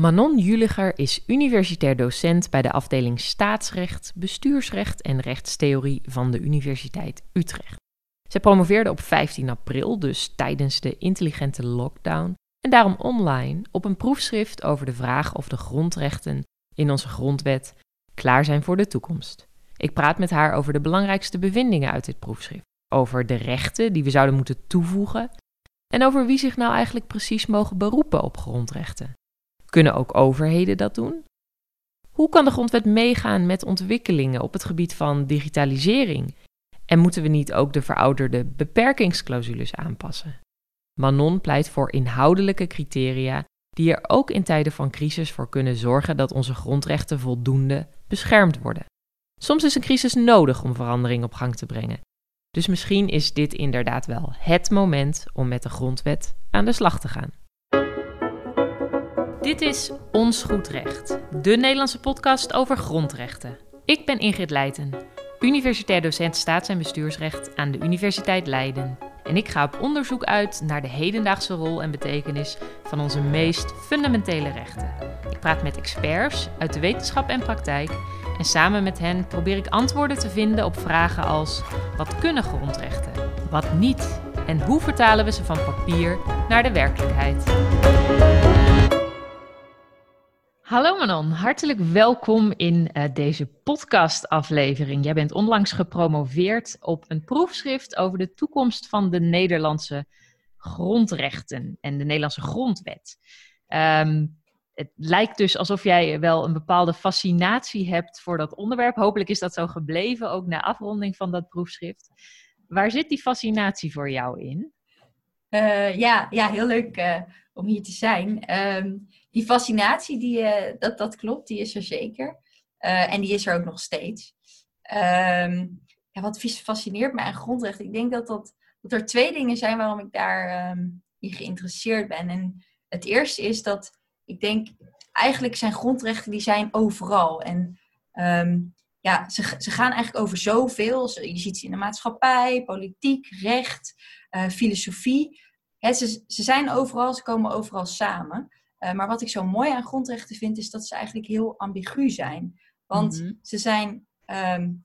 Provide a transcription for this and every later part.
Manon Juliger is universitair docent bij de afdeling Staatsrecht, Bestuursrecht en Rechtstheorie van de Universiteit Utrecht. Zij promoveerde op 15 april, dus tijdens de intelligente lockdown, en daarom online op een proefschrift over de vraag of de grondrechten in onze grondwet klaar zijn voor de toekomst. Ik praat met haar over de belangrijkste bevindingen uit dit proefschrift, over de rechten die we zouden moeten toevoegen en over wie zich nou eigenlijk precies mogen beroepen op grondrechten. Kunnen ook overheden dat doen? Hoe kan de grondwet meegaan met ontwikkelingen op het gebied van digitalisering? En moeten we niet ook de verouderde beperkingsclausules aanpassen? Manon pleit voor inhoudelijke criteria die er ook in tijden van crisis voor kunnen zorgen dat onze grondrechten voldoende beschermd worden. Soms is een crisis nodig om verandering op gang te brengen. Dus misschien is dit inderdaad wel het moment om met de grondwet aan de slag te gaan. Dit is Ons Goed Recht, de Nederlandse podcast over grondrechten. Ik ben Ingrid Leijten, universitair docent staats- en bestuursrecht aan de Universiteit Leiden. En ik ga op onderzoek uit naar de hedendaagse rol en betekenis van onze meest fundamentele rechten. Ik praat met experts uit de wetenschap en praktijk en samen met hen probeer ik antwoorden te vinden op vragen als: wat kunnen grondrechten? Wat niet? En hoe vertalen we ze van papier naar de werkelijkheid? Hallo Manon, hartelijk welkom in uh, deze podcastaflevering. Jij bent onlangs gepromoveerd op een proefschrift over de toekomst van de Nederlandse grondrechten en de Nederlandse grondwet. Um, het lijkt dus alsof jij wel een bepaalde fascinatie hebt voor dat onderwerp. Hopelijk is dat zo gebleven, ook na afronding van dat proefschrift. Waar zit die fascinatie voor jou in? Uh, ja, ja, heel leuk uh, om hier te zijn. Um, die fascinatie, die, uh, dat, dat klopt, die is er zeker. en die is er ook nog steeds. Um, ja, wat fascineert me aan grondrecht? Ik denk dat, dat, dat er twee dingen zijn waarom ik daar um, in geïnteresseerd ben. En het eerste is dat ik denk, eigenlijk zijn grondrechten die zijn overal. En um, ja, ze, ze gaan eigenlijk over zoveel. Je ziet ze in de maatschappij, politiek, recht, uh, filosofie. ze, ze zijn overal, ze komen overal samen. Uh, maar wat ik zo mooi aan grondrechten vind, is dat ze eigenlijk heel ambigu zijn. Want mm -hmm. ze zijn um,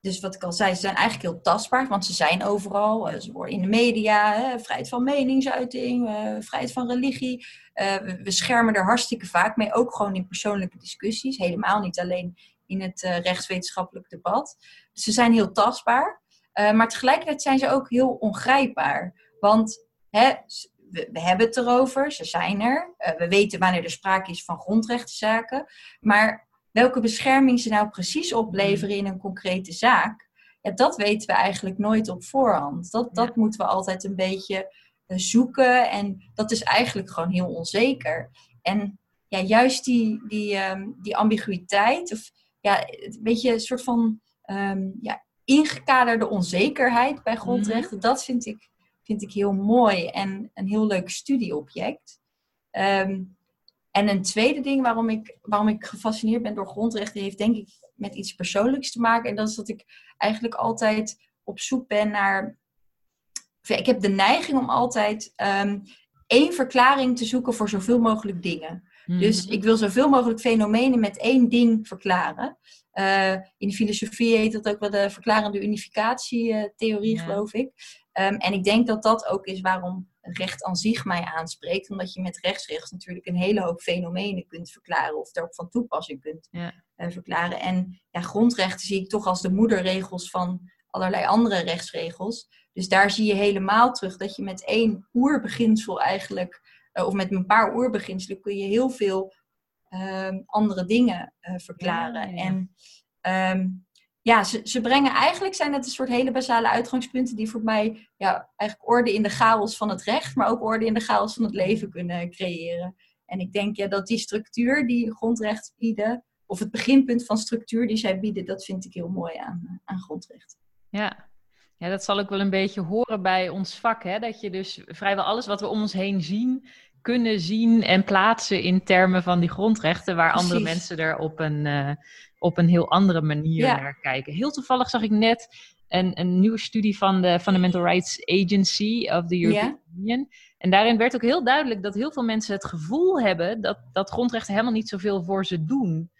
dus wat ik al zei, ze zijn eigenlijk heel tastbaar, want ze zijn overal. Eh, ze worden in de media, hè, vrijheid van meningsuiting, uh, vrijheid van religie. We, we, schermen er hartstikke vaak mee, ook gewoon in persoonlijke discussies. Helemaal niet alleen in het rechtswetenschappelijk debat. Dus ze zijn heel tastbaar, maar tegelijkertijd zijn ze ook heel ongrijpbaar. Want hè, we, we, hebben het erover, ze zijn er. we weten wanneer er sprake is van grondrechtenzaken. Maar welke bescherming ze nou precies opleveren in een concrete zaak, ja, dat weten we eigenlijk nooit op voorhand. Dat, dat moeten we altijd een beetje uh, zoeken en dat is eigenlijk gewoon heel onzeker. En ja, juist die, die, um, die ambiguïteit, of ja, een beetje een soort van um, ja, ingekaderde onzekerheid bij grondrechten, mm -hmm. dat vind ik, vind ik heel mooi en een heel leuk studieobject. Um, en een tweede ding waarom ik, waarom ik gefascineerd ben door grondrechten, heeft denk ik met iets persoonlijks te maken. En dat is dat ik eigenlijk altijd op zoek ben naar. Ik heb de neiging om altijd um, één verklaring te zoeken voor zoveel mogelijk dingen. Mm. Dus ik wil zoveel mogelijk fenomenen met één ding verklaren. Uh, in de filosofie heet dat ook wel de verklarende unificatietheorie, ja. geloof ik. Um, en ik denk dat dat ook is waarom recht aan zich mij aanspreekt. Omdat je met rechtsrecht natuurlijk een hele hoop fenomenen kunt verklaren. Of er ook van toepassing kunt ja. uh, verklaren. En ja, grondrechten zie ik toch als de moederregels van allerlei andere rechtsregels. Dus daar zie je helemaal terug dat je met één oerbeginsel eigenlijk... Uh, of met een paar oerbeginselen kun je heel veel uh, andere dingen uh, verklaren. Ja, ja. En um, ja, ze, ze brengen eigenlijk, zijn het een soort hele basale uitgangspunten die voor mij ja, eigenlijk orde in de chaos van het recht, maar ook orde in de chaos van het leven kunnen creëren. En ik denk ja, dat die structuur die grondrecht bieden, of het beginpunt van structuur die zij bieden, dat vind ik heel mooi aan, aan grondrecht. Ja. ja, dat zal ook wel een beetje horen bij ons vak. Hè? Dat je dus vrijwel alles wat we om ons heen zien, kunnen zien en plaatsen in termen van die grondrechten, waar Precies. andere mensen er op een, uh, op een heel andere manier ja. naar kijken. Heel toevallig zag ik net een, een nieuwe studie van de Fundamental Rights Agency of the European Union. En daarin werd ook heel duidelijk dat heel veel mensen het gevoel hebben dat, dat grondrechten helemaal niet zoveel voor ze doen.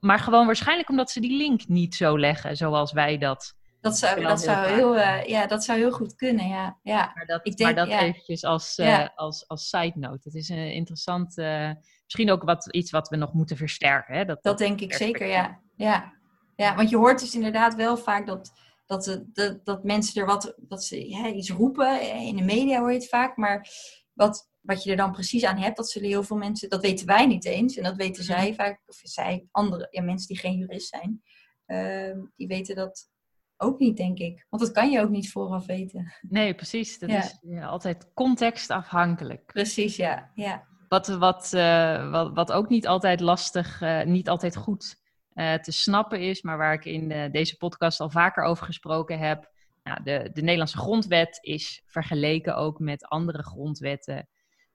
Maar gewoon waarschijnlijk omdat ze die link niet zo leggen zoals wij dat. Dat zou, dat zou, heel, uh, ja, dat zou heel goed kunnen, ja. ja. Maar dat, ik denk, maar dat eventjes als, uh, als, als side note. Het is een interessant, uh, misschien ook wat, iets wat we nog moeten versterken. Hè? Dat, dat denk ik zeker, ja. ja. Ja, want je hoort dus inderdaad wel vaak dat, dat, dat, dat mensen er wat, dat ze iets roepen. In de media hoor je het vaak, maar wat, wat je er dan precies aan hebt, dat zullen heel veel mensen, dat weten wij niet eens. En dat weten zij mhm. vaak, of zij, andere ja, mensen die geen jurist zijn, uh, die weten dat ook niet, denk ik. Want dat kan je ook niet vooraf weten. Nee, precies. Dat is ja, altijd contextafhankelijk. Precies, ja. ja. Wat, wat, uh, wat, wat ook niet altijd lastig, uh, niet altijd goed uh, te snappen is, maar waar ik in deze podcast al vaker over gesproken heb. Nou, de, de Nederlandse grondwet is vergeleken ook met andere grondwetten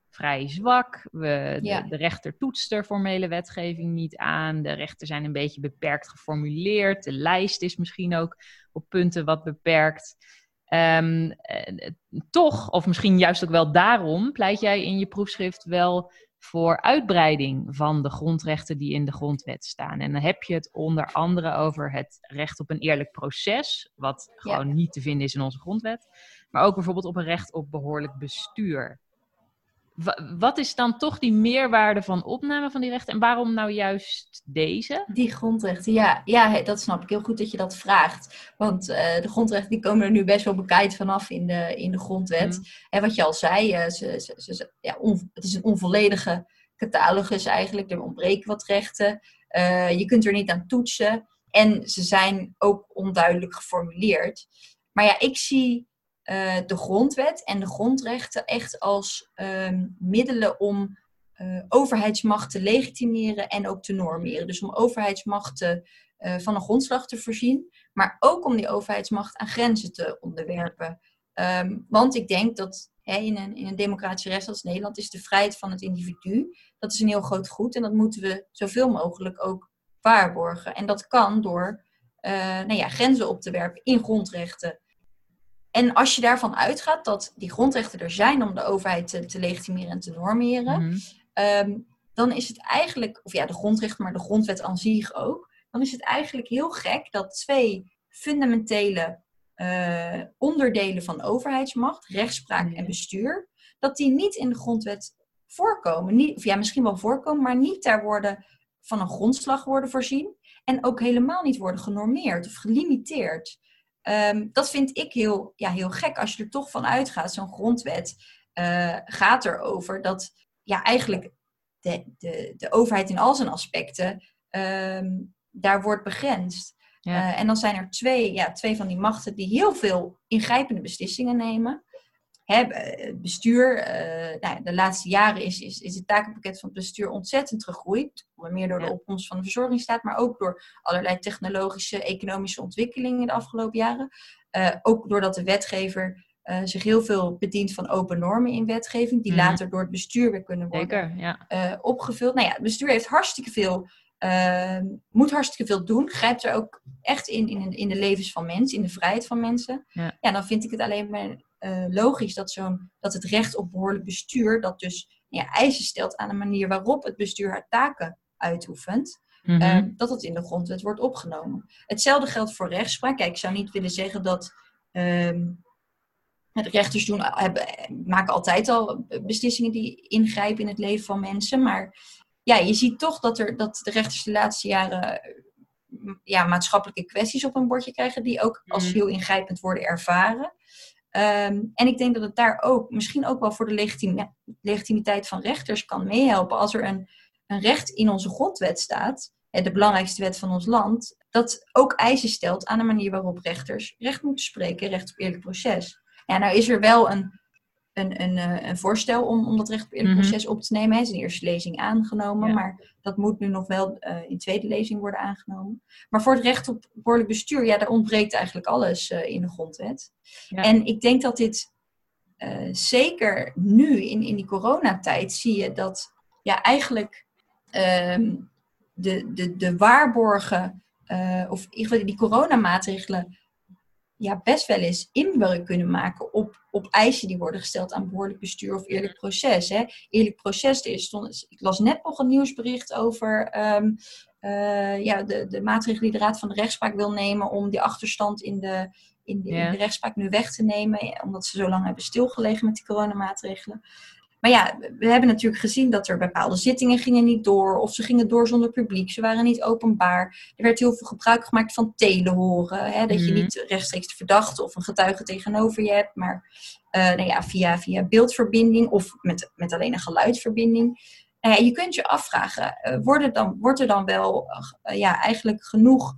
vrij zwak. We, de, de, rechter toetst er formele wetgeving niet aan. De rechten zijn een beetje beperkt geformuleerd. De lijst is misschien ook op punten wat beperkt. Um, toch, of misschien juist ook wel daarom, pleit jij in je proefschrift wel voor uitbreiding van de grondrechten die in de grondwet staan. En dan heb je het onder andere over het recht op een eerlijk proces, wat gewoon niet te vinden is in onze grondwet. Maar ook bijvoorbeeld op een recht op behoorlijk bestuur wat is dan toch die meerwaarde van opname van die rechten en waarom nou juist deze? Die grondrechten, ja, ja dat snap ik heel goed dat je dat vraagt. Want uh, de grondrechten die komen er nu best wel bekijkt vanaf in de, in de grondwet. Mm. En wat je al zei, uh, ze, ze, ze, ja, on, het is een onvolledige catalogus eigenlijk. Er ontbreken wat rechten. Uh, je kunt er niet aan toetsen. En ze zijn ook onduidelijk geformuleerd. Maar ja, ik zie uh, de grondwet en de grondrechten echt als um, middelen om uh, overheidsmacht te legitimeren en ook te normeren. Dus om overheidsmacht te, uh, van een grondslag te voorzien, maar ook om die overheidsmacht aan grenzen te onderwerpen. Um, want ik denk dat in, een, in een democratische rechtsstaat als Nederland is de vrijheid van het individu, dat is een heel groot goed en dat moeten we zoveel mogelijk ook waarborgen. En dat kan door nou ja, grenzen op te werpen in grondrechten. En als je daarvan uitgaat dat die grondrechten er zijn om de overheid te, te legitimeren en te normeren, mhm. ehm, dan is het eigenlijk, of ja, de grondrechten, maar de grondwet aan zich ook, dan is het eigenlijk heel gek dat twee fundamentele uh, onderdelen van overheidsmacht, rechtspraak en bestuur, dat die niet in de grondwet voorkomen. Niet, of ja, misschien wel voorkomen, maar niet daar worden van een grondslag worden voorzien en ook helemaal niet worden genormeerd of gelimiteerd. Um, dat vind ik heel, ja, heel gek als je er toch van uitgaat. Zo'n grondwet uh, gaat erover dat ja, eigenlijk de, de, de overheid in al zijn aspecten um, daar wordt begrensd. Ja. Uh, en dan zijn er twee, ja, twee van die machten die heel veel ingrijpende beslissingen nemen. Hè, bestuur, uh, nou, de laatste jaren is, is, is het takenpakket van het bestuur ontzettend gegroeid. Onder meer door de opkomst van de verzorgingsstaat, maar ook door allerlei technologische, economische ontwikkelingen de afgelopen jaren. Uh, ook doordat de wetgever uh, zich heel veel bedient van open normen in wetgeving, die mm. later door het bestuur weer kunnen worden Zeker, ja. opgevuld. Nou ja, het bestuur heeft hartstikke veel uh, moet hartstikke veel doen. Grijpt er ook echt in, in, in de levens van mensen, in de vrijheid van mensen. Ja, ja dan vind ik het alleen maar uh, logisch dat, zo'n, dat het recht op behoorlijk bestuur, dat dus ja, eisen stelt aan de manier waarop het bestuur haar taken uitoefent, mm -hmm. dat het in de grondwet wordt opgenomen. Hetzelfde geldt voor rechtspraak. Kijk, ik zou niet willen zeggen dat. Um, de rechters doen, hebben, maken altijd al beslissingen die ingrijpen in het leven van mensen. Maar ja, je ziet toch dat, er, dat de rechters de laatste jaren ja, maatschappelijke kwesties op een bordje krijgen, die ook als mhm. heel ingrijpend worden ervaren. Um, en ik denk dat het daar ook, misschien ook wel voor de legitimiteit van rechters kan meehelpen. Als er een, een recht in onze grondwet staat, de belangrijkste wet van ons land, dat ook eisen stelt aan de manier waarop rechters recht moeten spreken, recht op eerlijk proces. Ja, nou is er wel een een, een, eh, een voorstel om, om dat recht op eerlijk mhm. proces op te nemen. Hij is in eerste lezing aangenomen, maar dat moet nu nog wel uh, in tweede lezing worden aangenomen. Maar voor het recht op behoorlijk bestuur, ja, daar ontbreekt eigenlijk alles uh, in de grondwet. Ja. En ik denk dat dit zeker nu in, in die coronatijd zie je dat ja, eigenlijk um, de, de, de waarborgen, of in ieder geval die coronamaatregelen ja, best wel eens inbreuk kunnen maken op, op eisen die worden gesteld aan behoorlijk bestuur of eerlijk proces. Hè. Eerlijk proces, er stond, ik las net nog een nieuwsbericht over ehm, eh, ja, de, de maatregelen die de Raad van de Rechtspraak wil nemen om die achterstand in de, in de, in de rechtspraak nu weg te nemen, omdat ze zo lang hebben stilgelegen met die coronamaatregelen. Maar ja, we hebben natuurlijk gezien dat er bepaalde zittingen gingen niet door. Of ze gingen door zonder publiek. Ze waren niet openbaar. Er werd heel veel gebruik gemaakt van telehoren. Hè, dat je mhm. niet rechtstreeks de verdachte of een getuige tegenover je hebt. Maar uh, nou ja, via, via beeldverbinding of met, met alleen een geluidverbinding. Uh, je kunt je afvragen, uh, wordt, dan, wordt er dan wel ja, eigenlijk genoeg...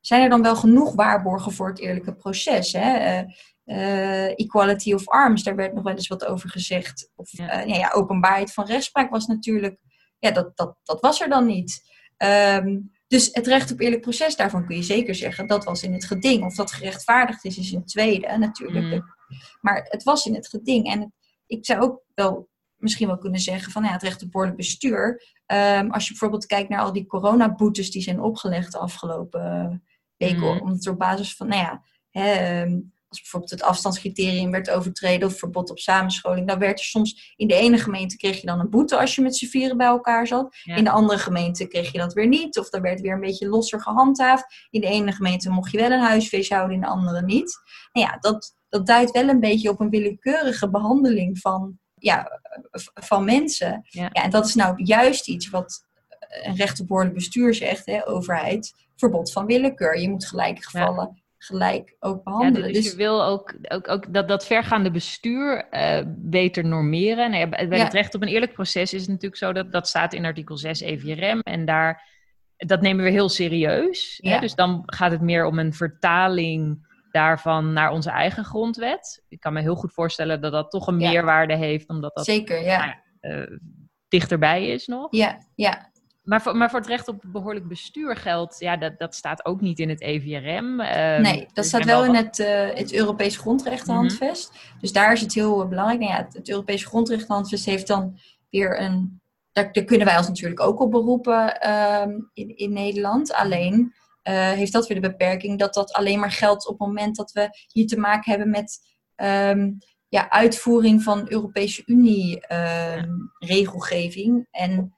Zijn er dan wel genoeg waarborgen voor het eerlijke proces? Hè? Uh, equality of arms, daar werd nog wel eens wat over gezegd. Of ja. Uh, ja, openbaarheid van rechtspraak was natuurlijk, ja, dat, dat, dat was er dan niet. Um, dus het recht op eerlijk proces, daarvan kun je zeker zeggen, dat was in het geding. Of dat gerechtvaardigd is, is in het tweede natuurlijk. Mm. Maar het was in het geding. En ik zou ook wel misschien wel kunnen zeggen van ja, het recht op behoorlijk bestuur. Um, als je bijvoorbeeld kijkt naar al die coronaboetes die zijn opgelegd de afgelopen weken, mm. omdat er op basis van, nou ja, hè, um, als bijvoorbeeld het afstandscriterium werd overtreden of verbod op samenscholing, dan werd er soms in de ene gemeente kreeg je dan een boete als je met z'n vieren bij elkaar zat. In de andere gemeente kreeg je dat weer niet, of dan werd weer een beetje losser gehandhaafd. In de ene gemeente mocht je wel een huisfeest houden, in de andere niet. En ja, dat, dat duidt wel een beetje op een willekeurige behandeling van, ja, van mensen. Ja. en dat is nou juist iets wat een recht op behoorlijk bestuur zegt, hè, overheid, verbod van willekeur. Je moet gelijke gevallen gelijk ook behandelen. Ja, dus, dus, je wil ook, ook, ook dat, dat vergaande bestuur uh, beter normeren. Nou ja, bij het recht op een eerlijk proces is het natuurlijk zo dat dat staat in artikel 6 EVRM en daar dat nemen we heel serieus. Hè? Dus dan gaat het meer om een vertaling daarvan naar onze eigen grondwet. Ik kan me heel goed voorstellen dat dat toch een meerwaarde heeft, omdat dat Zeker, ja. Nou, uh, dichterbij is nog. Ja, ja. Maar voor, maar voor het recht op behoorlijk bestuur geldt, ja, dat, dat staat ook niet in het EVRM. Ehm, nee, dat staat wel in het, uh, het Europees Grondrechtenhandvest. Mhm. Dus daar is het heel belangrijk. Nou ja, het, het Europees Grondrechtenhandvest heeft dan weer een. Daar, daar, kunnen wij ons natuurlijk ook op beroepen ehm, in, in Nederland. Alleen uh, heeft dat weer de beperking dat dat alleen maar geldt op het moment dat we hier te maken hebben met. Um, ja, uitvoering van Europese Unie regelgeving. En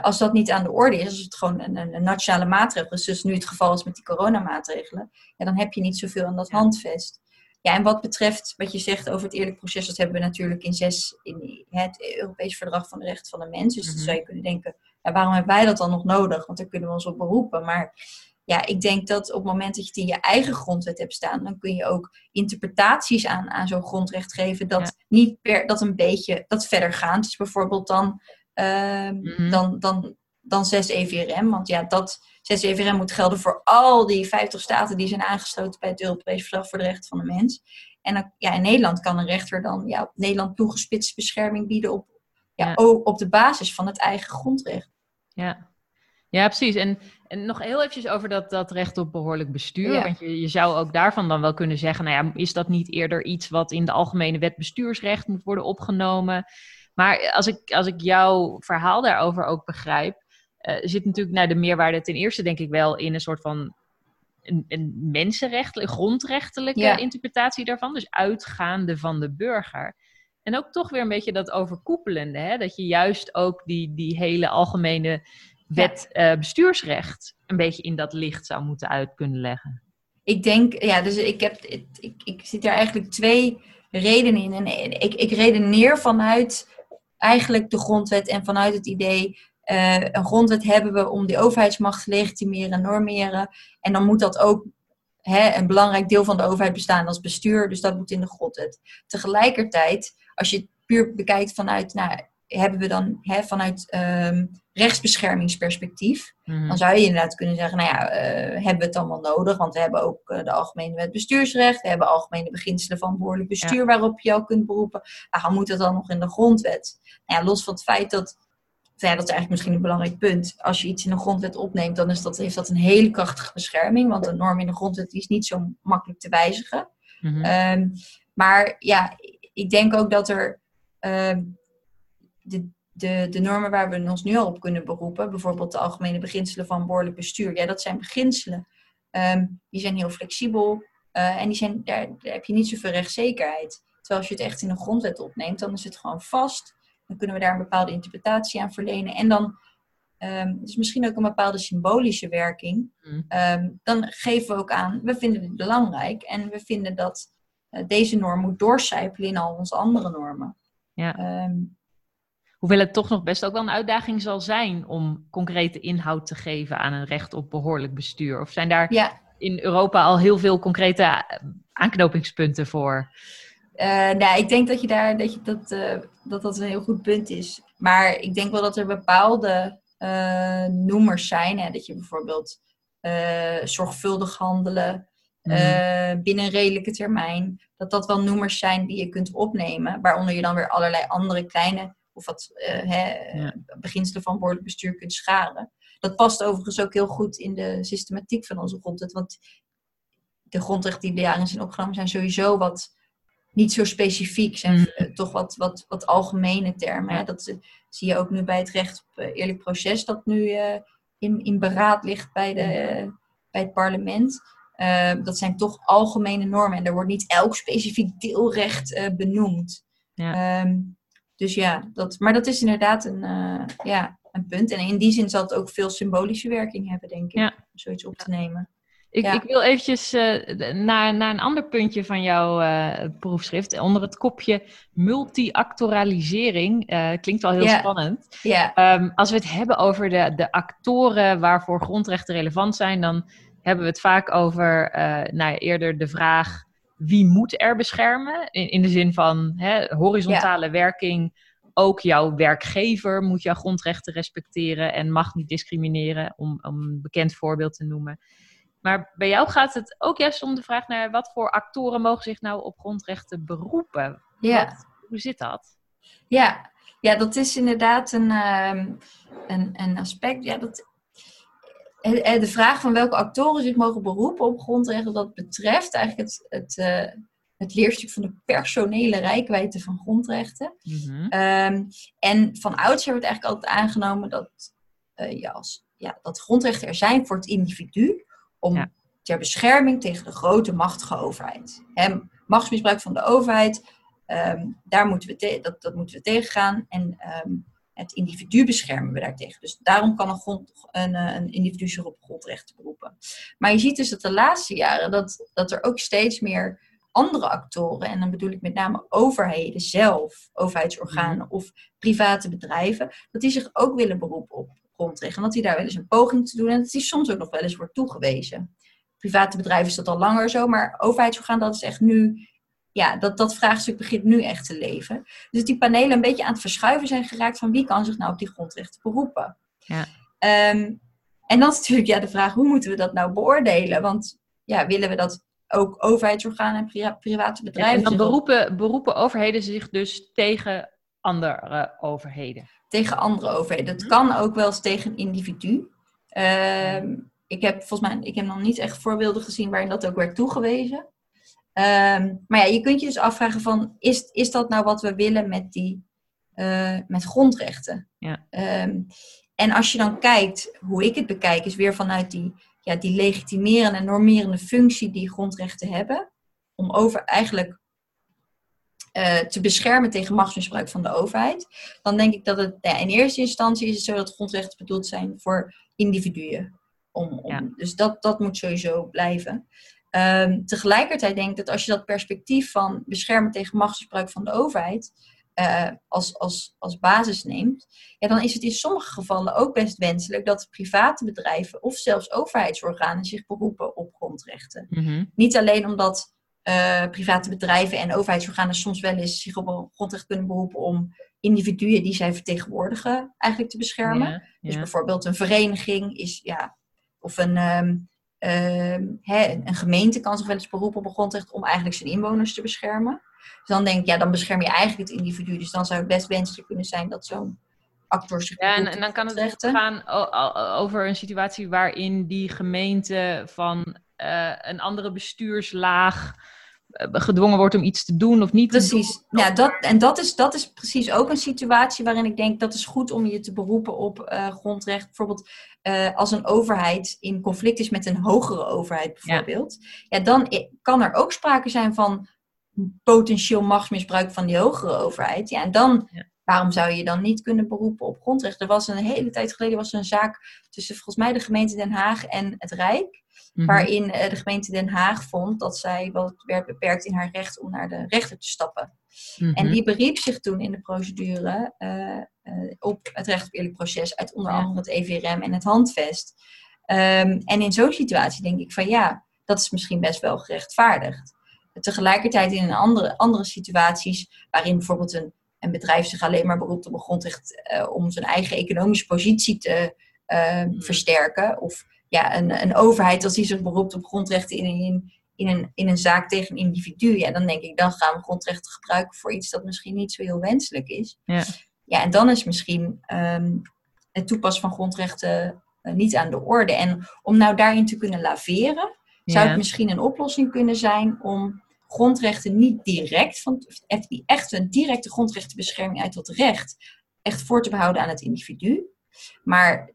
als dat niet aan de orde is, als het gewoon een, een, nationale maatregel is, dus nu het geval is met die coronamaatregelen, ja, dan heb je niet zoveel aan dat handvest. Ja, en wat betreft wat je zegt over het eerlijk proces, dat hebben we natuurlijk in zes in het Europees Verdrag van de Rechten van de Mens. Dus dan mhm. zou je kunnen denken, ja, waarom hebben wij dat dan nog nodig? Want daar kunnen we ons op beroepen. Maar ja, ik denk dat op het moment dat je het in je eigen grondwet hebt staan, dan kun je ook interpretaties aan, aan zo'n grondrecht geven dat niet per, dat een beetje, dat verder gaat. Dus bijvoorbeeld dan Ehm, mhm. dan, dan, dan 6 EVRM. Want ja, dat 6 EVRM moet gelden voor al die 50 staten die zijn aangesloten bij het Europees Verdrag voor de Rechten van de Mens. En ja, in Nederland kan een rechter dan ja, op Nederland toegespitste bescherming bieden op, ja, op de basis van het eigen grondrecht. Ja, ja precies. En, en nog heel eventjes over dat, dat recht op behoorlijk bestuur. Want je, je zou ook daarvan dan wel kunnen zeggen, nou ja, is dat niet eerder iets wat in de algemene wet bestuursrecht moet worden opgenomen? Maar als ik, als ik jouw verhaal daarover ook begrijp, uh, zit natuurlijk naar de meerwaarde ten eerste denk ik wel in een soort van een, een mensenrechtelijke, grondrechtelijke interpretatie daarvan. Dus uitgaande van de burger. En ook toch weer een beetje dat overkoepelende. Hè? Dat je juist ook die, die hele algemene wet uh, bestuursrecht een beetje in dat licht zou moeten uit kunnen leggen. Ik denk, ja, dus ik heb, ik, ik, ik zit er eigenlijk twee redenen in. En ik, ik redeneer vanuit eigenlijk de grondwet en vanuit het idee, uh, een grondwet hebben we om die overheidsmacht te legitimeren en normeren. En dan moet dat ook hè, een belangrijk deel van de overheid bestaan als bestuur, dus dat moet in de grondwet. Tegelijkertijd, als je het puur bekijkt vanuit, nou, hebben we dan hè, vanuit um, rechtsbeschermingsperspectief, mhm. dan zou je inderdaad kunnen zeggen, nou ja, uh, hebben we het allemaal nodig? Want we hebben ook uh, de Algemene Wet Bestuursrecht, we hebben algemene beginselen van behoorlijk bestuur waarop je jou kunt beroepen. Waarom moet dat dan nog in de grondwet? Nou ja, los van het feit dat, ja, dat is eigenlijk misschien een belangrijk punt. Als je iets in de grondwet opneemt, dan is dat, heeft dat een hele krachtige bescherming, want een norm in de grondwet is niet zo makkelijk te wijzigen. Mm um, maar ja, ik denk ook dat er uh, de, de, de normen waar we ons nu al op kunnen beroepen, bijvoorbeeld de algemene beginselen van behoorlijk bestuur, ja, dat zijn beginselen. Um, die zijn heel flexibel. en die zijn, daar, daar heb je niet zoveel rechtszekerheid. Terwijl als je het echt in een grondwet opneemt, dan is het gewoon vast. Dan kunnen we daar een bepaalde interpretatie aan verlenen. En dan um, is misschien ook een bepaalde symbolische werking. Mm. Ehm, dan geven we ook aan, we vinden het belangrijk en we vinden dat uh, deze norm moet doorcijpelen in al onze andere normen. Ja. Um, Hoewel het toch nog best ook wel een uitdaging zal zijn om concrete inhoud te geven aan een recht op behoorlijk bestuur. Of zijn daar ja. in Europa al heel veel concrete eh, aanknopingspunten voor? Uh, nou, ik denk dat, je daar, dat, je dat, uh, dat dat een heel goed punt is. Maar ik denk wel dat er bepaalde uh, noemers zijn. Hè? Dat je bijvoorbeeld zorgvuldig handelen mm. binnen een redelijke termijn. Dat dat wel noemers zijn die je kunt opnemen. Waaronder je dan weer allerlei andere kleine of wat hè, ja. beginselen van behoorlijk bestuur kunt scharen. Dat past overigens ook heel goed in de systematiek van onze grondwet. Want de grondrechten die daarin zijn opgenomen zijn sowieso wat niet zo specifiek, zijn mm. eh, toch wat, wat, wat algemene termen. Hè? Dat zie je ook nu bij het recht op eh, eerlijk proces, dat nu uh, in, in beraad ligt bij, de, bij het parlement. dat zijn toch algemene normen en er wordt niet elk specifiek deelrecht benoemd. Ja. Um, dus ja, dat, maar dat is inderdaad een, ja, een punt. En in die zin zal het ook veel symbolische werking hebben, denk ik, om zoiets op te nemen. Ik, ik, wil eventjes uh, naar, naar een ander puntje van jouw uh, proefschrift. Onder het kopje multi-actoralisering. Uh, klinkt wel heel spannend. Um, als we het hebben over de, de actoren waarvoor grondrechten relevant zijn, dan hebben we het vaak over nou, eerder de vraag wie moet er beschermen? In, in de zin van hè, horizontale werking. Ook jouw werkgever moet jouw grondrechten respecteren en mag niet discrimineren, om, om een bekend voorbeeld te noemen. Maar bij jou gaat het ook juist om de vraag naar wat voor actoren mogen zich nou op grondrechten beroepen? Ja. hoe zit dat? Ja. ja, dat is inderdaad een, ehm, een, een aspect. Ja, dat, de vraag van welke actoren zich mogen beroepen op grondrechten, dat betreft eigenlijk het, het, uh, het leerstuk van de personele rijkwijde van grondrechten. Mm en van oudsher wordt eigenlijk altijd aangenomen dat, uh, ja, als, ja, dat grondrechten er zijn voor het individu, om ter bescherming tegen de grote machtige overheid. Machtsmisbruik van de overheid, ehm, daar moeten we dat, dat moeten we tegengaan. En ehm, het individu beschermen we daartegen. Dus daarom kan een, grond, een, eh, een individu zich op grondrechten beroepen. Maar je ziet dus dat de laatste jaren dat, dat er ook steeds meer andere actoren, en dan bedoel ik met name overheden zelf, overheidsorganen mhm. of private bedrijven, dat die zich ook willen beroepen op grondrecht. En dat hij daar wel eens een poging te doen en dat hij soms ook nog wel eens wordt toegewezen. Private bedrijven is dat al langer zo, maar overheidsorgaan, dat is echt nu, ja, dat, dat vraagstuk begint nu echt te leven. Dus die panelen een beetje aan het verschuiven zijn geraakt van wie kan zich nou op die grondrechten beroepen. Ja. Ehm, en dan is natuurlijk ja, de vraag, hoe moeten we dat nou beoordelen? Want ja, willen we dat ook overheidsorganen en private bedrijven... en dan beroepen, beroepen overheden zich dus tegen andere overheden tegen andere overheden. Dat kan ook wel eens tegen een individu. Ehm, ik heb volgens mij ik heb nog niet echt voorbeelden gezien waarin dat ook werd toegewezen. Ehm, maar ja, je kunt je dus afvragen van, is, is dat nou wat we willen met, die, uh, met grondrechten? Ja. Um, en als je dan kijkt, hoe ik het bekijk, is weer vanuit die, ja, die legitimerende en normerende functie die grondrechten hebben. Om over eigenlijk uh, te beschermen tegen machtsmisbruik van de overheid, dan denk ik dat het ja, in eerste instantie is het zo dat grondrechten bedoeld zijn voor individuen. Om, om, Dus dat, dat moet sowieso blijven. Um, tegelijkertijd denk ik dat als je dat perspectief van beschermen tegen machtsmisbruik van de overheid uh, als, als, als basis neemt, ja, dan is het in sommige gevallen ook best wenselijk dat private bedrijven of zelfs overheidsorganen zich beroepen op grondrechten. Mm Niet alleen omdat uh, private bedrijven en overheidsorganen soms wel eens zich op een grondrecht kunnen beroepen om individuen die zij vertegenwoordigen eigenlijk te beschermen. Dus bijvoorbeeld een vereniging is, ja, of een, um, een gemeente kan zich wel eens beroepen op een grondrecht om eigenlijk zijn inwoners te beschermen. Dus dan denk ik, ja, dan bescherm je eigenlijk het individu. Dus dan zou het best wenselijk kunnen zijn dat zo'n actor zich Ja, en, en, dan kan het gaan over een situatie waarin die gemeente van uh, een andere bestuurslaag gedwongen wordt om iets te doen of niet precies. te doen. Ja, dat, en dat is, dat is precies ook een situatie waarin ik denk dat is goed om je te beroepen op uh, grondrecht. Bijvoorbeeld uh, als een overheid in conflict is met een hogere overheid bijvoorbeeld. Ja. ja, dan kan er ook sprake zijn van potentieel machtsmisbruik van die hogere overheid. Ja, en dan, ja. waarom zou je dan niet kunnen beroepen op grondrecht? Er was een hele tijd geleden was er een zaak tussen volgens mij de gemeente Den Haag en het Rijk. Mhm. Waarin uh, de gemeente Den Haag vond dat zij wel werd beperkt in haar recht om naar de rechter te stappen. En Mhm. die beriep zich toen in de procedure uh, uh, op het recht op eerlijk proces uit onder andere het EVRM en het handvest. Um, en in zo'n situatie denk ik van ja, dat is misschien best wel gerechtvaardigd. Tegelijkertijd in een andere, andere situaties, waarin bijvoorbeeld een, een bedrijf zich alleen maar beroept op een grondrecht uh, om zijn eigen economische positie te mm. versterken. Of ja, een, een overheid als die zich beroept op grondrechten in, in, in, een, in een zaak tegen een individu. Ja, dan denk ik, dan gaan we grondrechten gebruiken voor iets dat misschien niet zo heel wenselijk is. Ja, ja en dan is misschien um, het toepassen van grondrechten uh, niet aan de orde. En om nou daarin te kunnen laveren, zou het misschien een oplossing kunnen zijn om grondrechten niet direct, van, echt een directe grondrechtenbescherming uit dat recht, echt voor te behouden aan het individu. Maar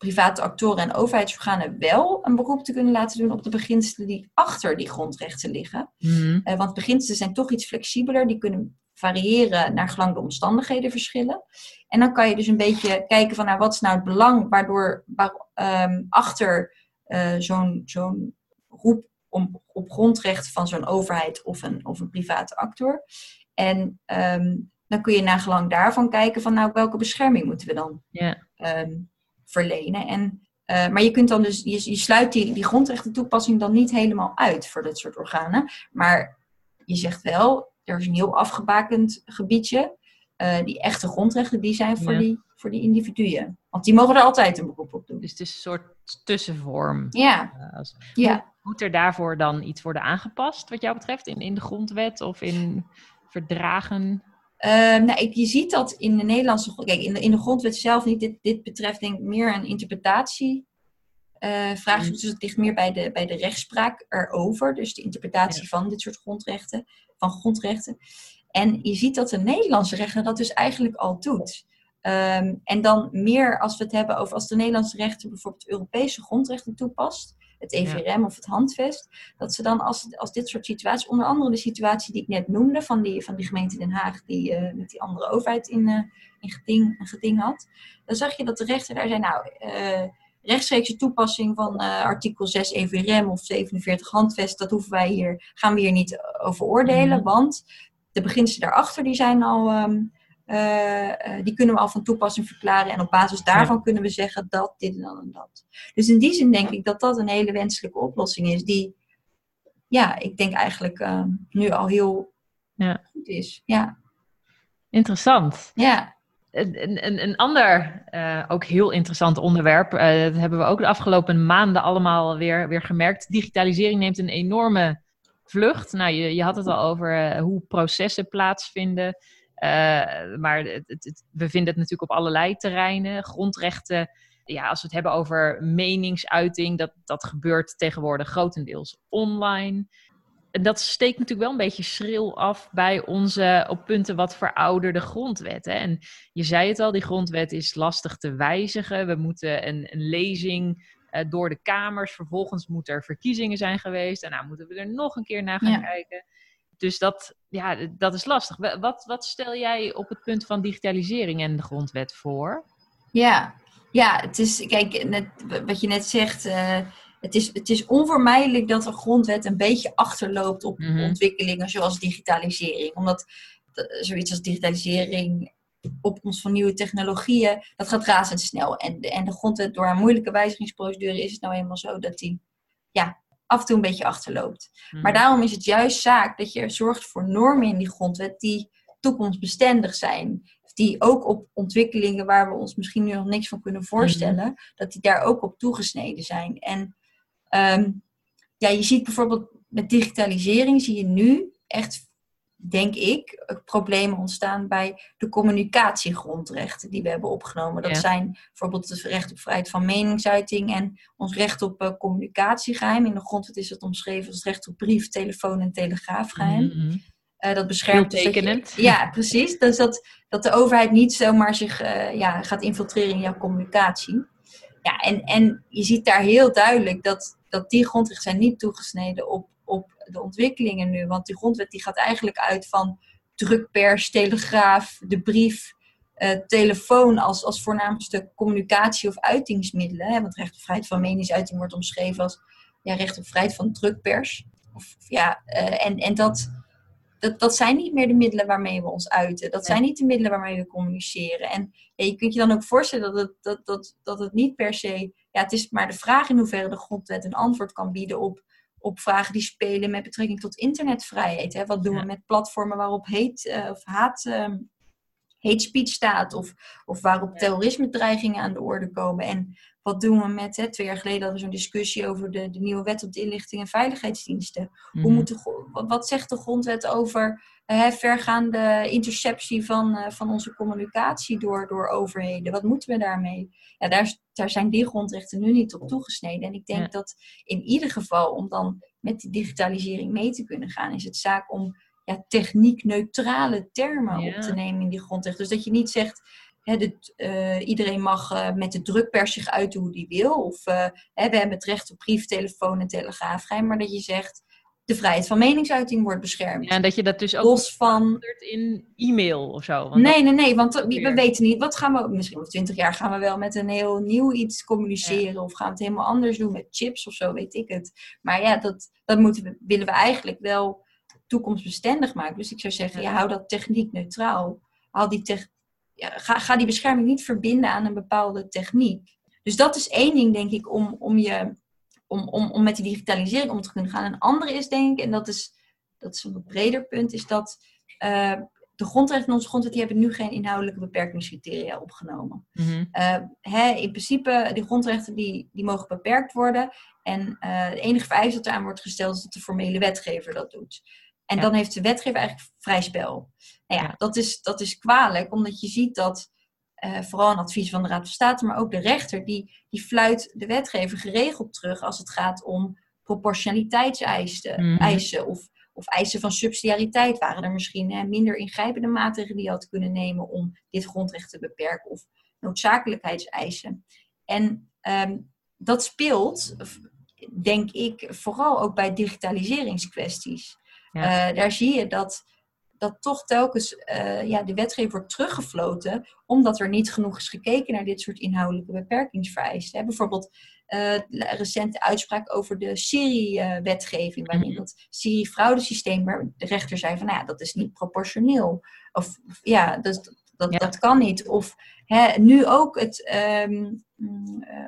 private actoren en overheidsorganen wel een beroep te kunnen laten doen op de beginselen die achter die grondrechten liggen. Mhm. Uh, want beginselen zijn toch iets flexibeler, die kunnen variëren naar gelang de omstandigheden verschillen. En dan kan je dus een beetje kijken van nou, wat is nou het belang waardoor waar, um, achter uh, zo'n zo'n roep om, op grondrecht van zo'n overheid of een, of een private actor. En um, dan kun je naar gelang daarvan kijken van nou, welke bescherming moeten we dan um, verlenen. En, uh, maar je kunt dan dus, je, je sluit die, die grondrechtentoepassing dan niet helemaal uit voor dit soort organen. Maar je zegt wel, er is een heel afgebakend gebiedje. Uh, die echte grondrechten, die zijn voor, Ja. die, voor die individuen. Want die mogen er altijd een beroep op doen. Dus het is een soort tussenvorm. Ja, Uh, als- ja. Moet er daarvoor dan iets worden aangepast, wat jou betreft, in, in de grondwet of in verdragen? Uh, nou, ik, je ziet dat in de Nederlandse... Kijk, in de, in de grondwet zelf niet. Dit, dit betreft denk ik meer een interpretatie... Uh, vraagstuk, dus het ligt meer bij de, bij de rechtspraak erover. Dus de interpretatie Ja. van dit soort grondrechten. Van grondrechten. En je ziet dat de Nederlandse rechter dat dus eigenlijk al doet. Um, en dan meer als we het hebben over als de Nederlandse rechter bijvoorbeeld Europese grondrechten toepast, het EVRM of het handvest, dat ze dan als, als dit soort situaties, onder andere de situatie die ik net noemde van die, van die gemeente Den Haag die uh, met die andere overheid in, uh, in geding, een geding had, dan zag je dat de rechter daar zei, nou, uh, rechtstreekse toepassing van artikel 6 EVRM of 47 handvest, dat hoeven wij hier, gaan we hier niet over oordelen, Mhm. mm. want de beginselen daarachter die zijn al, um, uh, uh, die kunnen we al van toepassing verklaren en op basis daarvan ja. kunnen we zeggen dat, dit en dat en dat. Dus in die zin denk ik dat dat een hele wenselijke oplossing is, die, ja, ik denk eigenlijk uh, nu al heel Ja. goed is. Ja, Interessant. ja. Een, een, een ander, uh, ook heel interessant onderwerp, dat hebben we ook de afgelopen maanden allemaal weer, weer gemerkt. Digitalisering neemt een enorme vlucht. Nou, je, je had het al over hoe processen plaatsvinden. Uh, maar het, het, het, we vinden het natuurlijk op allerlei terreinen. Grondrechten, ja, als we het hebben over meningsuiting, dat, dat gebeurt tegenwoordig grotendeels online. En dat steekt natuurlijk wel een beetje schril af bij onze op punten wat verouderde grondwetten. En je zei het al, die grondwet is lastig te wijzigen. We moeten een, een lezing uh, door de kamers. Vervolgens moeten er verkiezingen zijn geweest. En nou moeten we er nog een keer naar gaan Ja. kijken. Dus dat, ja, dat is lastig. Wat, wat stel jij op het punt van digitalisering en de grondwet voor? Ja, ja het is, kijk, net, wat je net zegt, uh, het, is, het is onvermijdelijk dat de grondwet een beetje achterloopt op Mhm. ontwikkelingen zoals digitalisering. Omdat uh, zoiets als digitalisering, opkomst van nieuwe technologieën, dat gaat razendsnel. En, de- en de grondwet, door haar moeilijke wijzigingsprocedure, is het nou eenmaal zo dat die ja, af en toe een beetje achterloopt. Maar daarom is het juist zaak dat je zorgt voor normen in die grondwet die toekomstbestendig zijn. Die ook op ontwikkelingen waar we ons misschien nu nog niks van kunnen voorstellen, dat die daar ook op toegesneden zijn. En ehm, ja, je ziet bijvoorbeeld met digitalisering zie je nu echt denk ik, problemen ontstaan bij de communicatiegrondrechten die we hebben opgenomen. Dat zijn bijvoorbeeld het recht op vrijheid van meningsuiting en ons recht op uh, communicatiegeheim. In de grondwet is het omschreven als recht op brief, telefoon en telegraafgeheim. Mm dat beschermt dus tekenend. ja, precies. Dus dat, dat de overheid niet zomaar zich uh, ja, gaat infiltreren in jouw communicatie. Ja, en, en je ziet daar heel duidelijk dat, dat die grondrechten zijn niet toegesneden op de ontwikkelingen nu. Want die grondwet die gaat eigenlijk uit van drukpers, telegraaf, de brief, uh, telefoon als, als voornaamste communicatie- of uitingsmiddelen. Hè? Want recht op vrijheid van meningsuiting wordt omschreven als ja, recht op vrijheid van drukpers. Of, ja, uh, en, en dat, dat, dat zijn niet meer de middelen waarmee we ons uiten. Dat zijn niet de middelen waarmee we communiceren. En ja, je kunt je dan ook voorstellen dat het, dat, dat, dat het niet per se. Ja, het is maar de vraag in hoeverre de grondwet een antwoord kan bieden op op vragen die spelen met betrekking tot internetvrijheid. Hè? Wat doen we met platformen waarop hate, uh, of haat, uh, hate speech staat of, of waarop terrorisme-dreigingen aan de orde komen? En wat doen we met, hè, twee jaar geleden hadden we zo'n discussie over de, de nieuwe wet op de inlichting en veiligheidsdiensten. Hoe mhm. moet de, wat zegt de grondwet over uh, vergaande interceptie van, uh, van onze communicatie door, door overheden? Wat moeten we daarmee? Ja, daar, daar zijn die grondrechten nu niet op toegesneden. En ik denk dat in ieder geval, om dan met die digitalisering mee te kunnen gaan, is het zaak om ja, techniek-neutrale termen op te nemen in die grondrechten. Dus dat je niet zegt uh, iedereen mag uh, met de drukpers zich uiten hoe die wil. Of uh, we hebben het recht op brief, telefoon en telegraafgeheim. Maar dat je zegt, de vrijheid van meningsuiting wordt beschermd. Ja, en dat je dat dus ook Los van... in e-mail of zo. Want nee, nee, nee, want we weten niet. Wat gaan we, misschien over twintig jaar gaan we wel met een heel nieuw iets communiceren. Of gaan we het helemaal anders doen met chips of zo, weet ik het. Maar ja, dat, dat moeten we, willen we eigenlijk wel toekomstbestendig maken. Dus ik zou zeggen, ja, hou dat techniek neutraal. Haal die ga, ga die bescherming niet verbinden aan een bepaalde techniek. Dus dat is één ding, denk ik, om, om, je, om, om, om met die digitalisering om te kunnen gaan. Een andere is, denk ik, en dat is, dat is een wat breder punt, is dat uh, de grondrechten in onze grondwet die hebben nu geen inhoudelijke beperkingscriteria opgenomen. Mm hè, in principe, die grondrechten die, die mogen beperkt worden. En uh, de enige vereiste dat eraan wordt gesteld is dat de formele wetgever dat doet. En dan heeft de wetgever eigenlijk vrij spel. Nou ja, Dat, is, dat is kwalijk, omdat je ziet dat uh, vooral een advies van de Raad van State, maar ook de rechter, die, die fluit de wetgever geregeld terug als het gaat om proportionaliteitseisen mm eisen, of, of eisen van subsidiariteit. Waren er misschien hè, minder ingrijpende maatregelen die je had kunnen nemen om dit grondrecht te beperken, of noodzakelijkheidseisen. En um, dat speelt, denk ik, vooral ook bij digitaliseringskwesties. Ja. Uh, daar zie je dat dat toch telkens uh, ja, de wetgever wordt teruggefloten, omdat er niet genoeg is gekeken naar dit soort inhoudelijke beperkingsvereisten. Bijvoorbeeld uh, recente uitspraak over de Siri-wetgeving, waarin mm -hmm. dat Siri-fraudesysteem, waar de rechter zei van, nou ja, dat is niet proportioneel. Of, of ja, dat, dat, dat kan niet. Of hè, nu ook het um,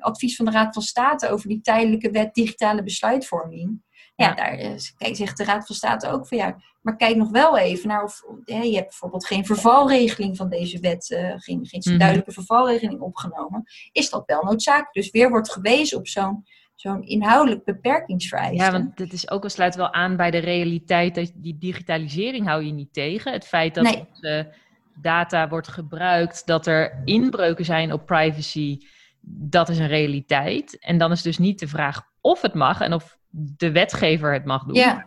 advies van de Raad van State over die tijdelijke wet digitale besluitvorming. Ja, daar kijk, zegt de Raad van State ook van ja, maar kijk nog wel even naar of je hebt bijvoorbeeld geen vervalregeling van deze wet, uh, geen, geen mhm. duidelijke vervalregeling opgenomen. Is dat wel noodzakelijk? Dus weer wordt gewezen op zo'n zo'n inhoudelijk beperkingsvereiste. Ja, want dit is ook sluit wel aan bij de realiteit dat die digitalisering hou je niet tegen. Het feit dat nee. onze data wordt gebruikt, dat er inbreuken zijn op privacy, dat is een realiteit. En dan is dus niet de vraag of het mag en of de wetgever het mag doen. Ja.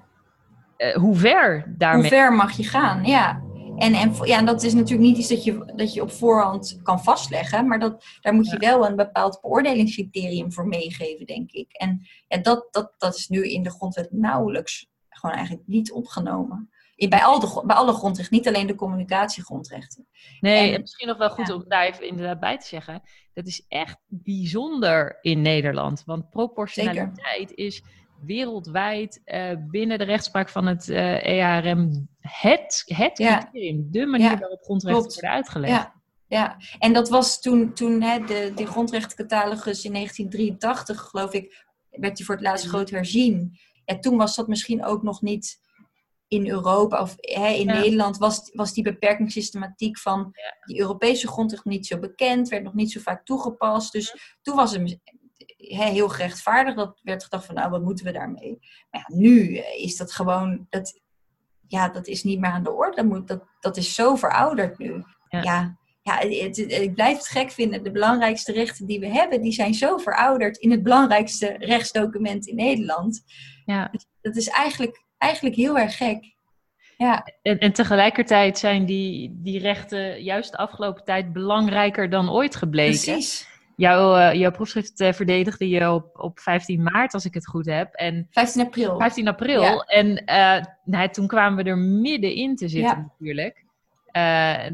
Uh, hoe ver daarmee? Hoe ver mag je gaan, ja. En, en, ja, dat is natuurlijk niet iets dat je, dat je op voorhand kan vastleggen, maar dat, daar moet je wel een bepaald beoordelingscriterium voor meegeven, denk ik. En ja, dat, dat, dat is nu in de grondwet nauwelijks gewoon eigenlijk niet opgenomen. Bij, al de, bij alle grondrechten, niet alleen de communicatiegrondrechten. Nee, en, misschien nog wel goed om daar even inderdaad bij te zeggen. Dat is echt bijzonder in Nederland. Want proportionaliteit is wereldwijd uh, binnen de rechtspraak van het uh, eh, EARM het, het criterium, de manier ja. waarop grondrechten Klopt. worden uitgelegd. Ja. Ja, en dat was toen, toen hè, de, de grondrechtencatalogus in 1983, geloof ik, werd die voor het laatst groot herzien. Ja, toen was dat misschien ook nog niet in Europa of hè, in Nederland was, was die beperkingssystematiek van die Europese grondrecht niet zo bekend, werd nog niet zo vaak toegepast. Dus toen was het heel gerechtvaardigd. Dat werd gedacht van, nou, wat moeten we daarmee? Maar ja, nu is dat gewoon, dat, ja, dat is niet meer aan de orde. Dat, moet, dat, dat is zo verouderd nu. Ja, ja, ja het, ik blijf het gek vinden. De belangrijkste rechten die we hebben, die zijn zo verouderd in het belangrijkste rechtsdocument in Nederland. Ja. Dat is eigenlijk, eigenlijk heel erg gek. Ja. En, en tegelijkertijd zijn die, die rechten juist de afgelopen tijd belangrijker dan ooit gebleken. Precies. Jouw, uh, jouw proefschrift uh, verdedigde je op, op 15 maart, als ik het goed heb. En 15 april. 15 april. En uh, nou, toen kwamen we er middenin te zitten ja. natuurlijk.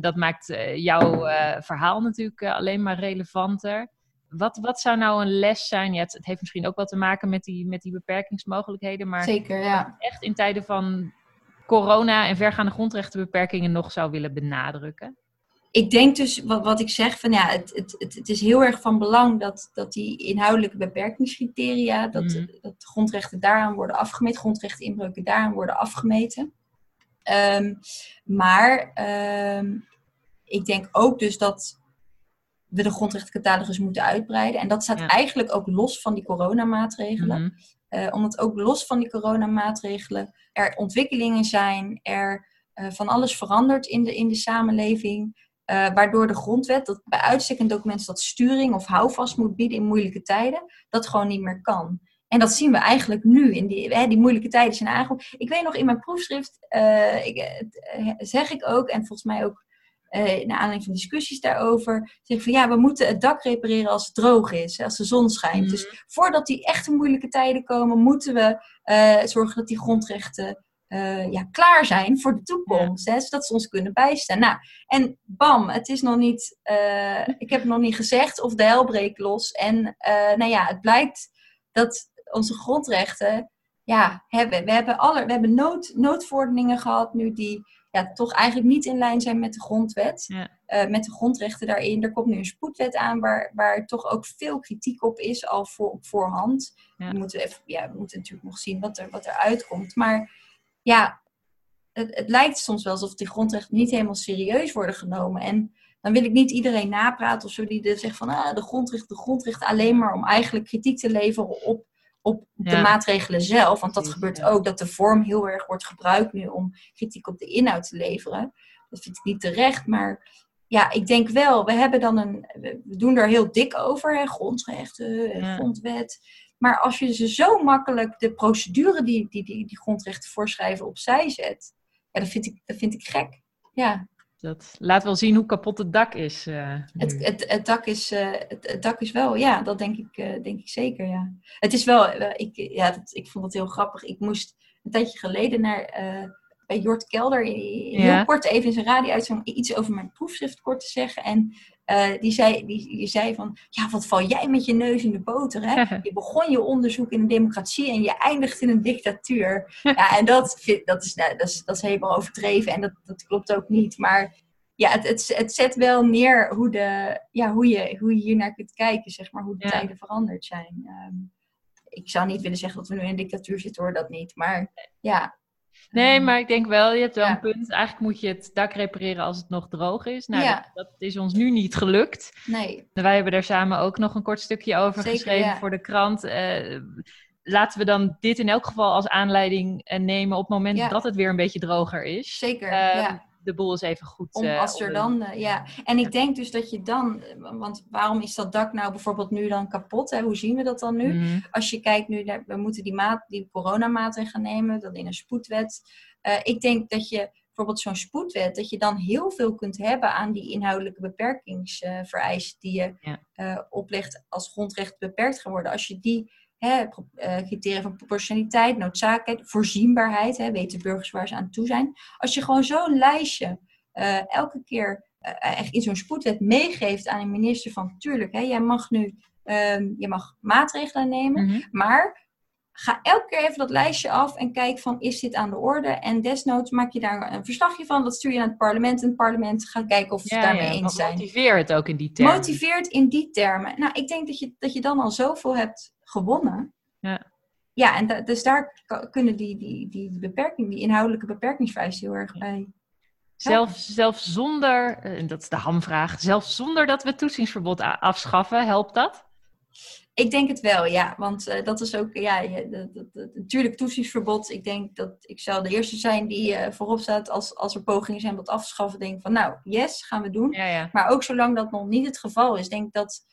dat maakt jouw verhaal natuurlijk alleen maar relevanter. Wat, wat zou nou een les zijn? Ja, het, het, heeft misschien ook wel te maken met die, met die beperkingsmogelijkheden. Maar Zeker, ja. echt in tijden van corona en vergaande grondrechtenbeperkingen nog zou willen benadrukken? Ik denk dus, wat, wat ik zeg, van ja, het, het, het, is heel erg van belang dat, dat die inhoudelijke beperkingscriteria, dat, mm. dat grondrechten daaraan worden afgemeten, grondrechteninbreuken daaraan worden afgemeten. Um, maar um, ik denk ook dus dat we de grondrechtencatalogus moeten uitbreiden. En dat staat eigenlijk ook los van die coronamaatregelen. Mm uh, omdat ook los van die coronamaatregelen er ontwikkelingen zijn, er uh, van alles verandert in de, in de samenleving. Uh, waardoor de grondwet, dat bij uitstek een document dat sturing of houvast moet bieden in moeilijke tijden, dat gewoon niet meer kan. En dat zien we eigenlijk nu. In die, hè, die moeilijke tijden zijn eigenlijk. Ik weet nog in mijn proefschrift, ik, zeg ik ook, en volgens mij ook uh, naar aanleiding van discussies daarover, zeg ik van ja, we moeten het dak repareren als het droog is, als de zon schijnt. Dus mhm. voordat die echte moeilijke tijden komen, moeten we zorgen dat die grondrechten uh, ja, klaar zijn voor de toekomst, hè, zodat ze ons kunnen bijstaan. Nou, en bam, het is nog niet, ik heb het nog niet gezegd, of de hel breekt los. En nou ja, het blijkt dat onze grondrechten, ja, hebben, we hebben, alle, we hebben nood, noodverordeningen gehad nu die ja, toch eigenlijk niet in lijn zijn met de grondwet. Ja. Met de grondrechten daarin. Er komt nu een spoedwet aan waar, waar toch ook veel kritiek op is, al voor, op voorhand. We, moeten even, ja, we moeten natuurlijk nog zien wat er, wat er uitkomt. Maar ja, het, het lijkt soms wel alsof die grondrechten niet helemaal serieus worden genomen. En dan wil ik niet iedereen napraten of zo die zegt van ah, de grondrechten, de grondrechten alleen maar om eigenlijk kritiek te leveren op op de maatregelen zelf. Want dat gebeurt ook, dat de vorm heel erg wordt gebruikt nu om kritiek op de inhoud te leveren. Dat vind ik niet terecht, maar ja, ik denk wel, we hebben dan een, we doen er heel dik over, hè, grondrechten, grondwet. Maar als je ze zo makkelijk de procedure die die, die, die grondrechten voorschrijven opzij zet, ja, dat vind ik, dat vind ik gek. Ja. Dat laat wel zien hoe kapot het dak is. Uh, het, het, het, dak is uh, het, het, dak is wel, ja, dat denk ik, uh, denk ik zeker, ja. Het is wel, ik, ja, dat, ik vond het heel grappig. Ik moest een tijdje geleden naar, bij Jort Kelder, heel kort even in zijn radio uit iets over mijn proefschrift kort te zeggen. En die, zei, die, die zei van, ja, wat val jij met je neus in de boter, hè? Je begon je onderzoek in een democratie en je eindigt in een dictatuur. ja, en dat, dat, is, nou, dat, is, dat is helemaal overdreven en dat, dat klopt ook niet. Maar ja, het, het, het zet wel neer hoe, de, ja, hoe, je, hoe je hier naar kunt kijken, zeg maar, hoe de tijden veranderd zijn. Ehm, ik zou niet willen zeggen dat we nu in een dictatuur zitten, hoor, dat niet. Maar ja, Nee, ehm, maar ik denk wel, je hebt wel een punt. Eigenlijk moet je het dak repareren als het nog droog is. Nou, dat, dat, is ons nu niet gelukt. Nee. Wij hebben daar samen ook nog een kort stukje over geschreven voor de krant. Uh, laten we dan dit in elk geval als aanleiding uh, nemen op het moment dat het weer een beetje droger is. Zeker, uh, ja de boel is even goed. Om, als er dan, ja. En ik denk dus dat je dan, want waarom is dat dak nou bijvoorbeeld nu dan kapot? Hè? Hoe zien we dat dan nu? Mhm. Als je kijkt nu, naar, we moeten die, maat, die coronamaatregelen nemen, dan in een spoedwet. Ik denk dat je bijvoorbeeld zo'n spoedwet, dat je dan heel veel kunt hebben aan die inhoudelijke beperkingsvereisen die je ja. uh, oplegt als grondrecht beperkt gaan worden. Als je die hè, uh, criteria van proportionaliteit, noodzakelijkheid, voorzienbaarheid, hè, weten burgers waar ze aan toe zijn. Als je gewoon zo'n lijstje uh, elke keer uh, in zo'n spoedwet meegeeft aan een minister van, tuurlijk, hè, jij mag nu um, je mag maatregelen nemen, mm -hmm. maar ga elke keer even dat lijstje af en kijk van is dit aan de orde en desnoods maak je daar een verslagje van, dat stuur je naar het parlement en het parlement gaat kijken of ze ja, daarmee ja, eens zijn. Motiveer het ook in die termen. Motiveer het in die termen. Nou, ik denk dat je, dat je dan al zoveel hebt gewonnen. Ja. Ja, en da dus daar kunnen die, die, die beperking, die inhoudelijke beperkingsvereisten heel erg bij. Zelfs, zelfs zonder, en dat is de hamvraag, zelfs zonder dat we het toetsingsverbod afschaffen, helpt dat? Ik denk het wel, ja. Want uh, dat is ook, ja, natuurlijk toetsingsverbod. Ik denk dat ik zal de eerste zijn die uh, voorop staat als, als er pogingen zijn om dat af te schaffen. Denk van, nou, yes, gaan we doen. Ja, ja. Maar ook zolang dat nog niet het geval is, denk ik dat,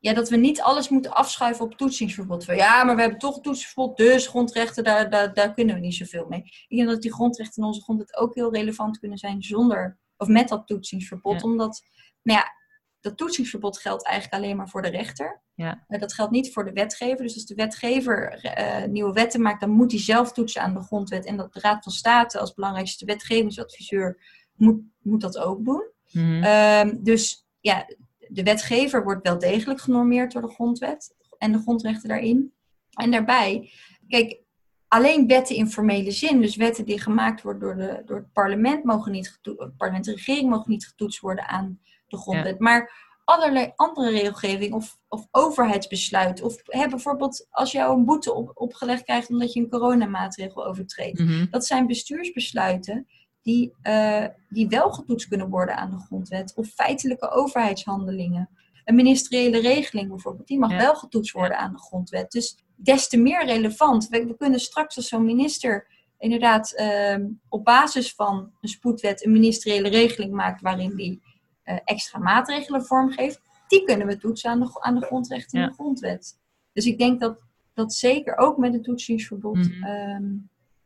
ja, dat we niet alles moeten afschuiven op toetsingsverbod. Van, ja, maar we hebben toch toetsingsverbod, dus grondrechten, daar, daar, daar kunnen we niet zoveel mee. Ik denk dat die grondrechten in onze grondwet ook heel relevant kunnen zijn zonder, of met dat toetsingsverbod. Omdat, nou ja, dat toetsingsverbod geldt eigenlijk alleen maar voor de rechter. Ja. Dat geldt niet voor de wetgever. Dus als de wetgever uh, nieuwe wetten maakt, dan moet hij zelf toetsen aan de grondwet. En dat de Raad van State als belangrijkste wetgevingsadviseur moet, moet dat ook doen. Mm -hmm. uh, dus ja, de wetgever wordt wel degelijk genormeerd door de grondwet en de grondrechten daarin. En daarbij, kijk, alleen wetten in formele zin, dus wetten die gemaakt worden door, de, door het parlement, mogen niet het parlement en de regering mogen niet getoetst worden aan de grondwet. Ja. Maar allerlei andere regelgeving of, of overheidsbesluit. Of hè, bijvoorbeeld als jou een boete op, opgelegd krijgt omdat je een coronamaatregel overtreedt. Mm -hmm. Dat zijn bestuursbesluiten die, uh, die wel getoetst kunnen worden aan de grondwet. Of feitelijke overheidshandelingen. Een ministeriële regeling bijvoorbeeld, die mag Ja. wel getoetst worden aan de grondwet. Dus des te meer relevant. We, we kunnen straks als zo'n minister inderdaad ehm, op basis van een spoedwet een ministeriële regeling maakt waarin die eh, extra maatregelen vormgeeft. Die kunnen we toetsen aan de, aan de grondrechten in Ja. de grondwet. Dus ik denk dat, dat zeker ook met het toetsingsverbod Mhm. ehm,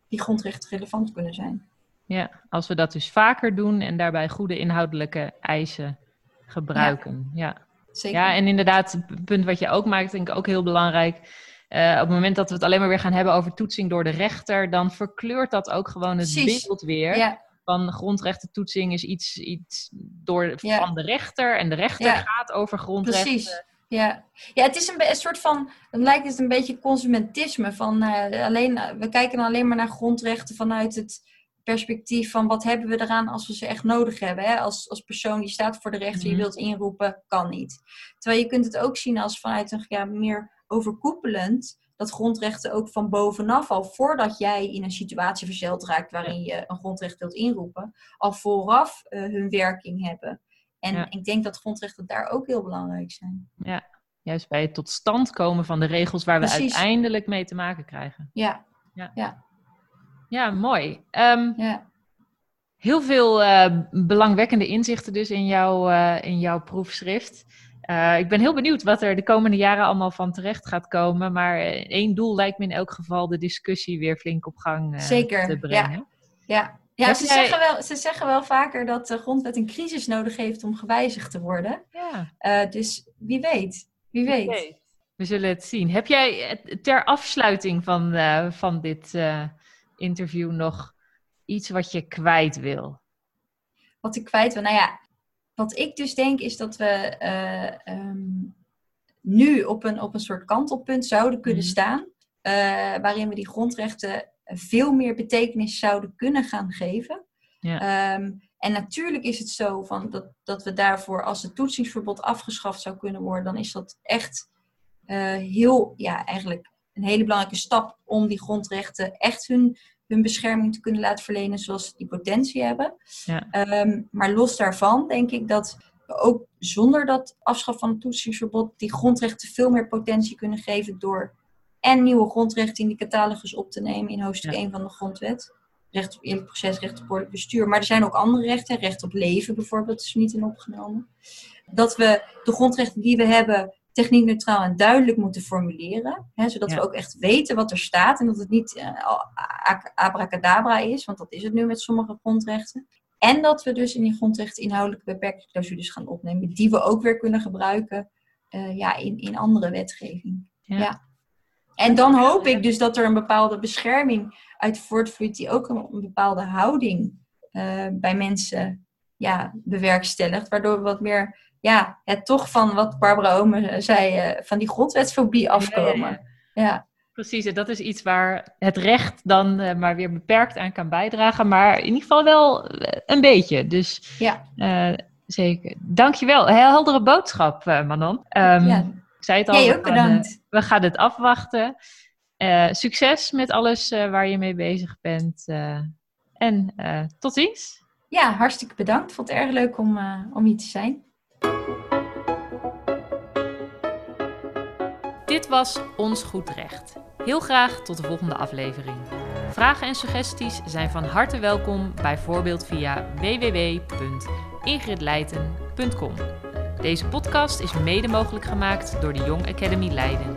die grondrechten relevant kunnen zijn. Ja, als we dat dus vaker doen en daarbij goede inhoudelijke eisen gebruiken. Ja, Zeker. ja en inderdaad, het punt wat je ook maakt, denk ik ook heel belangrijk. Eh, op het moment dat we het alleen maar weer gaan hebben over toetsing door de rechter, dan verkleurt dat ook gewoon het Precies. beeld weer. ja, Van grondrechtentoetsing is iets, iets door, Ja. van de rechter en de rechter Ja. gaat over grondrechten. precies. Ja. ja, het is een, soort van, het lijkt het een beetje consumentisme. Van, eh, alleen, we kijken alleen maar naar grondrechten vanuit het perspectief van wat hebben we eraan als we ze echt nodig hebben. Hè? Als, als persoon die staat voor de rechter, Mhm. je wilt inroepen, kan niet. Terwijl je kunt het ook zien als vanuit een ja, meer overkoepelend, dat grondrechten ook van bovenaf al, voordat jij in een situatie verzeld raakt waarin je een grondrecht wilt inroepen, al vooraf eh, hun werking hebben. En Ja. ik denk dat grondrechten daar ook heel belangrijk zijn. Juist bij het tot stand komen van de regels waar we Precies. uiteindelijk mee te maken krijgen. Ja, Ja, mooi. Ehm, ja. Heel veel eh, belangwekkende inzichten dus in, jouw eh, in jouw proefschrift. Eh, ik ben heel benieuwd wat er de komende jaren allemaal van terecht gaat komen. Maar één doel lijkt me in elk geval de discussie weer flink op gang Zeker, te brengen. Ja, ja Heb ze, jij- zeggen wel, ze zeggen wel vaker dat de grondwet een crisis nodig heeft om gewijzigd te worden. Ja, dus wie weet, wie weet. we zullen het zien. Heb jij ter afsluiting van, van dit interview nog iets wat je kwijt wil? Wat ik kwijt wil. Nou ja, wat ik dus denk is dat we eh, ehm, nu op een, op een soort kantelpunt zouden kunnen Mhm. staan. eh, waarin we die grondrechten veel meer betekenis zouden kunnen gaan geven. Ja. Ehm, en natuurlijk is het zo van dat, dat we daarvoor, als het toetsingsverbod afgeschaft zou kunnen worden, dan is dat echt eh, heel, ja, eigenlijk een hele belangrijke stap om die grondrechten echt hun, hun bescherming te kunnen laten verlenen zoals ze die potentie hebben. Ja. Ehm, maar los daarvan denk ik dat we ook zonder dat afschaf van het toetsingsverbod die grondrechten veel meer potentie kunnen geven door en nieuwe grondrechten in die catalogus op te nemen in hoofdstuk Ja. 1 van de grondwet. Recht op eerlijk proces, recht op ordelijk bestuur. Maar er zijn ook andere rechten. Recht op leven bijvoorbeeld is er niet in opgenomen. Dat we de grondrechten die we hebben techniekneutraal en duidelijk moeten formuleren. Hè, zodat Ja. we ook echt weten wat er staat. En dat het niet al- a- abracadabra is. Want dat is het nu met sommige grondrechten. En dat we dus in die grondrechten inhoudelijke beperkingsclausules gaan opnemen. Die we ook weer kunnen gebruiken eh, ja, in, in andere wetgeving. Ja. Ja. En dan hoop ik dus dat er een bepaalde bescherming uit voortvloeit. Die ook een, een bepaalde houding eh, bij mensen ja, bewerkstelligt. Waardoor we wat meer ja, het toch van wat Barbara Omen zei, eh, van die grondwetsfobie afkomen. ja. Precies, en dat is iets waar het recht dan eh, maar weer beperkt aan kan bijdragen, maar in ieder geval wel eh, een beetje. Dus ja. eh, zeker. Dankjewel. Heel heldere boodschap, eh, Manon. Ehm, ja. Ik zei het al, Jij gaan, eh, bedankt. we gaan het afwachten. Eh, succes met alles eh, waar je mee bezig bent. eh, en eh, tot ziens. ja, hartstikke bedankt. Vond het erg leuk om, eh, om hier te zijn. Dit was Ons Goed Recht. Heel graag tot de volgende aflevering. Vragen en suggesties zijn van harte welkom, bijvoorbeeld via www.ingridleiten.com. Deze podcast is mede mogelijk gemaakt door de Young Academy Leiden.